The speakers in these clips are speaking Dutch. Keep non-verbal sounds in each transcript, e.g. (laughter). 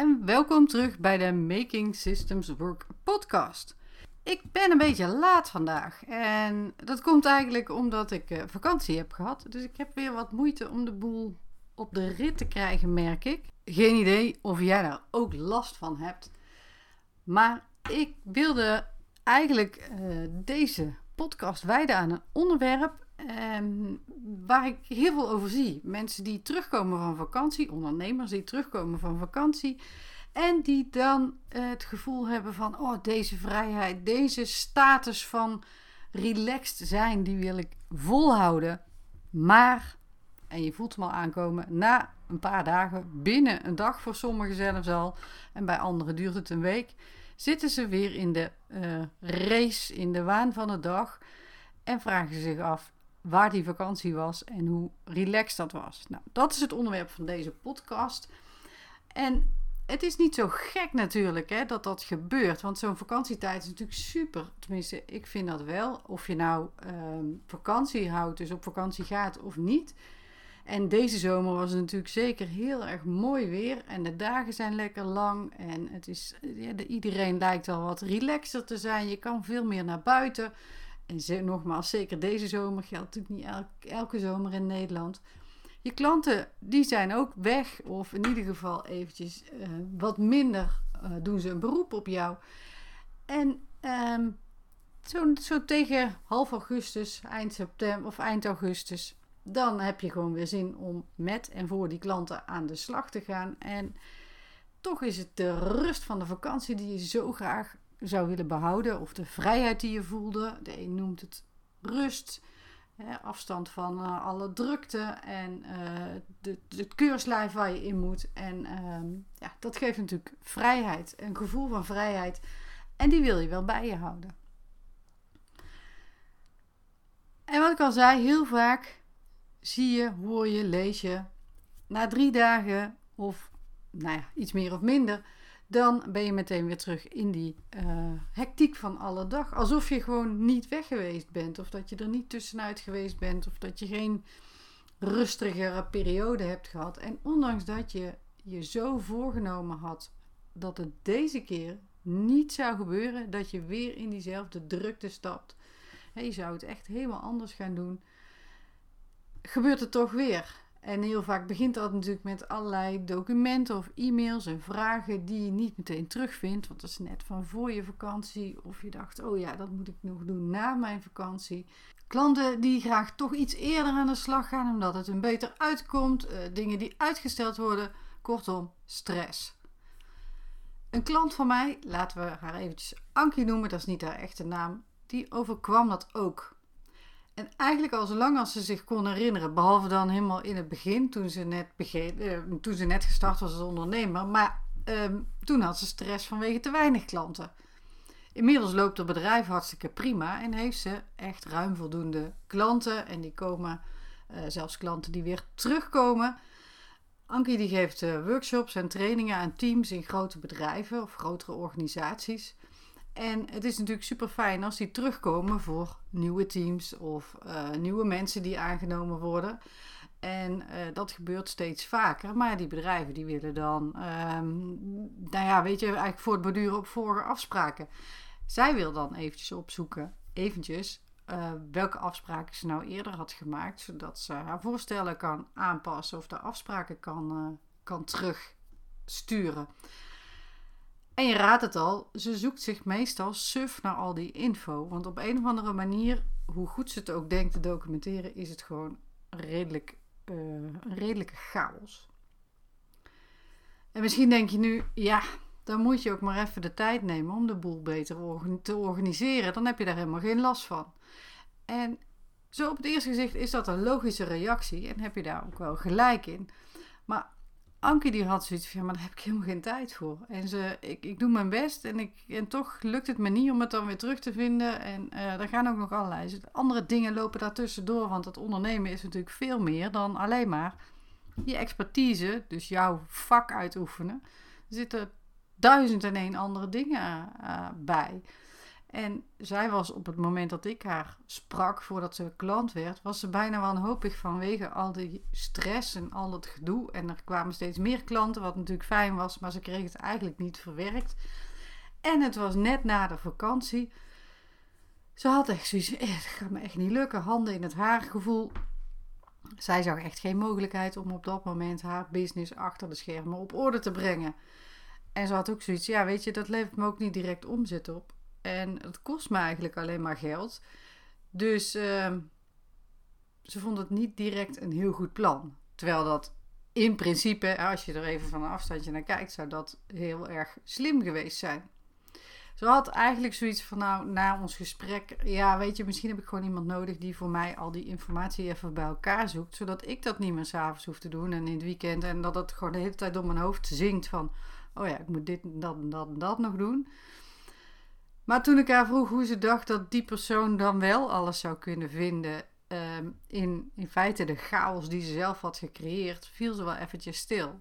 en welkom terug bij de Making Systems Work podcast. Ik ben een beetje laat vandaag en dat komt eigenlijk omdat ik eh, vakantie heb gehad. Dus ik heb weer wat moeite om de boel op de rit te krijgen, merk ik. Geen idee of jij daar ook last van hebt. Maar ik wilde eigenlijk eh, deze podcast wijden aan een onderwerp ehm, waar ik heel veel over zie. Mensen die terugkomen van vakantie, ondernemers die terugkomen van vakantie. En die dan eh, het gevoel hebben van, oh deze vrijheid, deze status van relaxed zijn, die wil ik volhouden. Maar, en je voelt hem al aankomen, na een paar dagen, binnen een dag voor sommigen zelfs al, en bij anderen duurt het een week, zitten ze weer in de uh, race, in de waan van de dag en vragen zich af waar die vakantie was en hoe relaxed dat was. Nou, dat is het onderwerp van deze podcast. En het is niet zo gek natuurlijk hè, dat dat gebeurt. Want zo'n vakantietijd is natuurlijk super. Tenminste, ik vind dat wel. Of je nou ehm, vakantie houdt, dus op vakantie gaat of niet. En deze zomer was het natuurlijk zeker heel erg mooi weer. En de dagen zijn lekker lang. En het is, ja, iedereen lijkt al wat relaxer te zijn. Je kan veel meer naar buiten. En nogmaals, zeker deze zomer geldt natuurlijk niet elke zomer in Nederland. Je klanten die zijn ook weg, of in ieder geval eventjes uh, wat minder uh, doen ze een beroep op jou. En um, zo, zo tegen half augustus, eind september of eind augustus, dan heb je gewoon weer zin om met en voor die klanten aan de slag te gaan. En toch is het de rust van de vakantie die je zo graag zou willen behouden, of de vrijheid die je voelde. De een noemt het rust. Hè, afstand van uh, alle drukte en uh, de, het keurslijf waar je in moet. En uh, ja, dat geeft natuurlijk vrijheid, een gevoel van vrijheid. En die wil je wel bij je houden. En wat ik al zei, heel vaak zie je, hoor je, lees je na drie dagen of nou ja, iets meer of minder dan ben je meteen weer terug in die uh, hectiek van alle dag. Alsof je gewoon niet weg geweest bent, of dat je er niet tussenuit geweest bent, of dat je geen rustigere periode hebt gehad. En ondanks dat je je zo voorgenomen had dat het deze keer niet zou gebeuren, dat je weer in diezelfde drukte stapt. je zou het echt helemaal anders gaan doen. Gebeurt het toch weer? En heel vaak begint dat natuurlijk met allerlei documenten of e-mails en vragen die je niet meteen terugvindt. Want dat is net van voor je vakantie. Of je dacht, oh ja, dat moet ik nog doen na mijn vakantie. Klanten die graag toch iets eerder aan de slag gaan omdat het hun beter uitkomt. Uh, dingen die uitgesteld worden. Kortom, stress. Een klant van mij, laten we haar eventjes Ankie noemen, dat is niet haar echte naam, die overkwam dat ook. En eigenlijk al zolang als ze zich kon herinneren, behalve dan helemaal in het begin, toen ze net, eh, toen ze net gestart was als ondernemer. Maar ehm, toen had ze stress vanwege te weinig klanten. Inmiddels loopt het bedrijf hartstikke prima en heeft ze echt ruim voldoende klanten. En die komen, uh, zelfs klanten die weer terugkomen. Ankie die geeft uh, workshops en trainingen aan teams in grote bedrijven of grotere organisaties. En het is natuurlijk super fijn als die terugkomen voor nieuwe teams of uh, nieuwe mensen die aangenomen worden. En uh, dat gebeurt steeds vaker. Maar die bedrijven die willen dan, um, nou ja, weet je, eigenlijk voortborduren op vorige afspraken. Zij wil dan eventjes opzoeken, eventjes, uh, welke afspraken ze nou eerder had gemaakt. Zodat ze haar voorstellen kan aanpassen of de afspraken kan, kan terugsturen. En je raadt het al, ze zoekt zich meestal suf naar al die info. Want op een of andere manier, hoe goed ze het ook denkt te documenteren, is het gewoon redelijk, uh, redelijke chaos. En misschien denk je nu, ja, dan moet je ook maar even de tijd nemen om de boel beter te organiseren. Dan heb je daar helemaal geen last van. En zo op het eerste gezicht is dat een logische reactie en heb je daar ook wel gelijk in. Maar Anke die had zoiets van, maar daar heb ik helemaal geen tijd voor. En ze, ik, ik doe mijn best en, ik, en toch lukt het me niet om het dan weer terug te vinden. En uh, er gaan ook nog allerlei andere dingen lopen daartussendoor. Want het ondernemen is natuurlijk veel meer dan alleen maar je expertise, dus jouw vak uitoefenen. Er zitten duizend en één andere dingen uh, bij. En zij was op het moment dat ik haar sprak, voordat ze klant werd, was ze bijna wanhopig vanwege al die stress en al dat gedoe. En er kwamen steeds meer klanten, wat natuurlijk fijn was, maar ze kreeg het eigenlijk niet verwerkt. En het was net na de vakantie. Ze had echt zoiets, eh, het gaat me echt niet lukken, handen in het haar gevoel. Zij zag echt geen mogelijkheid om op dat moment haar business achter de schermen op orde te brengen. En ze had ook zoiets, ja weet je, dat levert me ook niet direct omzet op. En het kost me eigenlijk alleen maar geld. Dus uh, ze vond het niet direct een heel goed plan. Terwijl dat in principe, als je er even van een afstandje naar kijkt, zou dat heel erg slim geweest zijn. Ze had eigenlijk zoiets van, nou, na ons gesprek, ja, weet je, misschien heb ik gewoon iemand nodig die voor mij al die informatie even bij elkaar zoekt, zodat ik dat niet meer s'avonds hoef te doen en in het weekend en dat het gewoon de hele tijd door mijn hoofd zingt van, oh ja, ik moet dit en dat en dat en dat nog doen. Maar toen ik haar vroeg hoe ze dacht dat die persoon dan wel alles zou kunnen vinden um, in, in feite de chaos die ze zelf had gecreëerd, viel ze wel eventjes stil.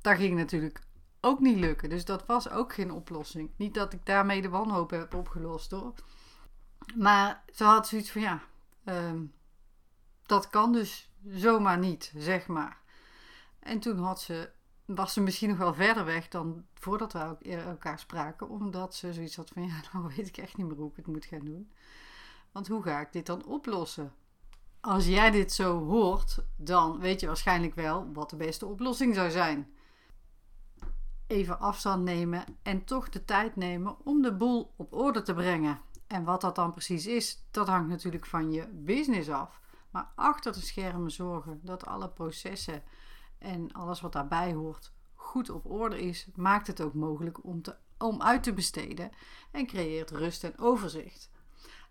Dat ging natuurlijk ook niet lukken, dus dat was ook geen oplossing. Niet dat ik daarmee de wanhoop heb opgelost hoor. Maar ze had zoiets van ja, um, dat kan dus zomaar niet, zeg maar. En toen had ze was ze misschien nog wel verder weg dan voordat we elkaar spraken. Omdat ze zoiets had van, (laughs) ja, nou weet ik echt niet meer hoe ik het moet gaan doen. Want hoe ga ik dit dan oplossen? Als jij dit zo hoort, dan weet je waarschijnlijk wel wat de beste oplossing zou zijn. Even afstand nemen en toch de tijd nemen om de boel op orde te brengen. En wat dat dan precies is, dat hangt natuurlijk van je business af. Maar achter de schermen zorgen dat alle processen en alles wat daarbij hoort goed op orde is, maakt het ook mogelijk om, te, om uit te besteden en creëert rust en overzicht.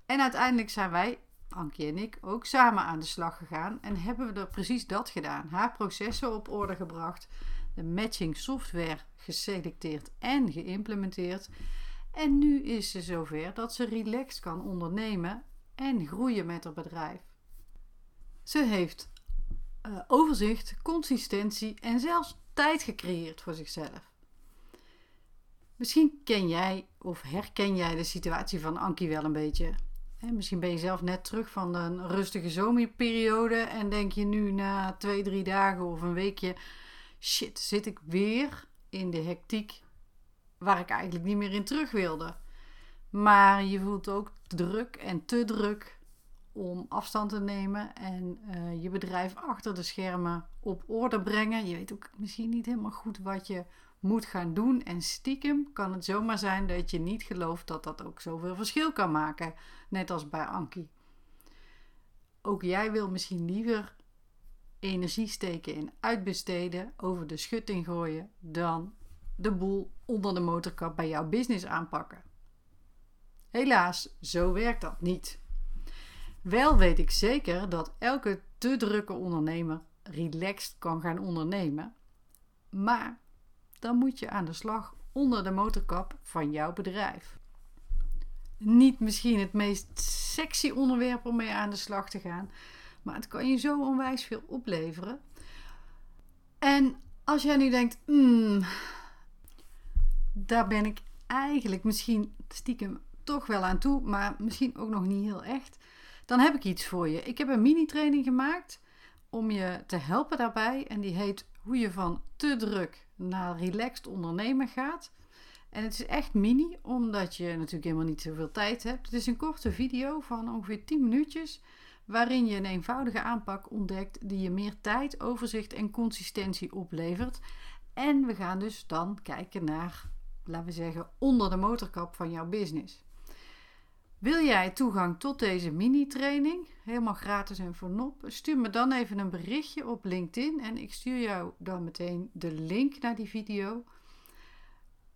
En uiteindelijk zijn wij, Ankie en ik, ook samen aan de slag gegaan en hebben we er precies dat gedaan. Haar processen op orde gebracht, de matching software geselecteerd en geïmplementeerd. En nu is ze zover dat ze relaxed kan ondernemen en groeien met haar bedrijf. Ze heeft uh, overzicht, consistentie en zelfs tijd gecreëerd voor zichzelf. Misschien ken jij of herken jij de situatie van Ankie wel een beetje. misschien ben je zelf net terug van een rustige zomerperiode en denk je nu na twee, drie dagen of een weekje: shit, zit ik weer in de hectiek waar ik eigenlijk niet meer in terug wilde. Maar je voelt ook druk en te druk om afstand te nemen en uh, je bedrijf achter de schermen op orde brengen. Je weet ook misschien niet helemaal goed wat je moet gaan doen. En stiekem kan het zomaar zijn dat je niet gelooft dat dat ook zoveel verschil kan maken. Net als bij Anki. Ook jij wil misschien liever energie steken in uitbesteden, over de schutting gooien, dan de boel onder de motorkap bij jouw business aanpakken. Helaas, zo werkt dat niet. Wel weet ik zeker dat elke te drukke ondernemer relaxed kan gaan ondernemen. Maar dan moet je aan de slag onder de motorkap van jouw bedrijf. Niet misschien het meest sexy onderwerp om mee aan de slag te gaan, maar het kan je zo onwijs veel opleveren. En als jij nu denkt, hmm, daar ben ik eigenlijk misschien stiekem toch wel aan toe, maar misschien ook nog niet heel echt dan heb ik iets voor je. Ik heb een mini-training gemaakt om je te helpen daarbij. En die heet Hoe je van te druk naar relaxed ondernemen gaat. En het is echt mini, omdat je natuurlijk helemaal niet zoveel tijd hebt. Het is een korte video van ongeveer 10 minuutjes, waarin je een eenvoudige aanpak ontdekt die je meer tijd, overzicht en consistentie oplevert. En we gaan dus dan kijken naar, laten we zeggen, onder de motorkap van jouw business. Wil jij toegang tot deze mini-training, helemaal gratis en voor nop? Stuur me dan even een berichtje op LinkedIn en ik stuur jou dan meteen de link naar die video.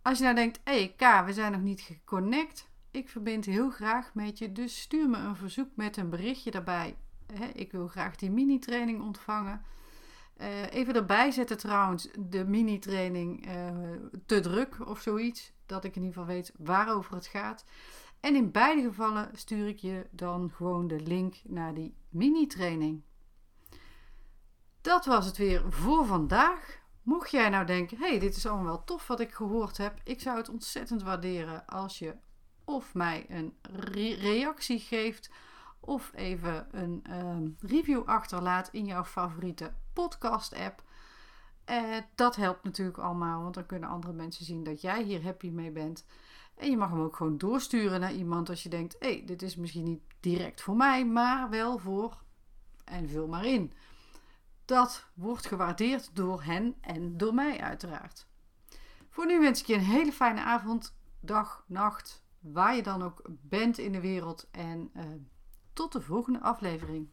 Als je nou denkt, hé hey, K, we zijn nog niet geconnect, ik verbind heel graag met je, dus stuur me een verzoek met een berichtje daarbij. ik wil graag die mini-training ontvangen. Uh, even erbij zetten trouwens, de mini-training uh, te druk of zoiets, dat ik in ieder geval weet waarover het gaat. En in beide gevallen stuur ik je dan gewoon de link naar die mini-training. Dat was het weer voor vandaag. Mocht jij nou denken: hey, dit is allemaal wel tof wat ik gehoord heb. Ik zou het ontzettend waarderen als je of mij een reactie geeft of even een ehm, review achterlaat in jouw favoriete podcast-app. Uh, dat helpt natuurlijk allemaal, want dan kunnen andere mensen zien dat jij hier happy mee bent. En je mag hem ook gewoon doorsturen naar iemand als je denkt: hé, hey, dit is misschien niet direct voor mij, maar wel voor. En vul maar in. Dat wordt gewaardeerd door hen en door mij, uiteraard. Voor nu wens ik je een hele fijne avond, dag, nacht, waar je dan ook bent in de wereld. En uh, tot de volgende aflevering.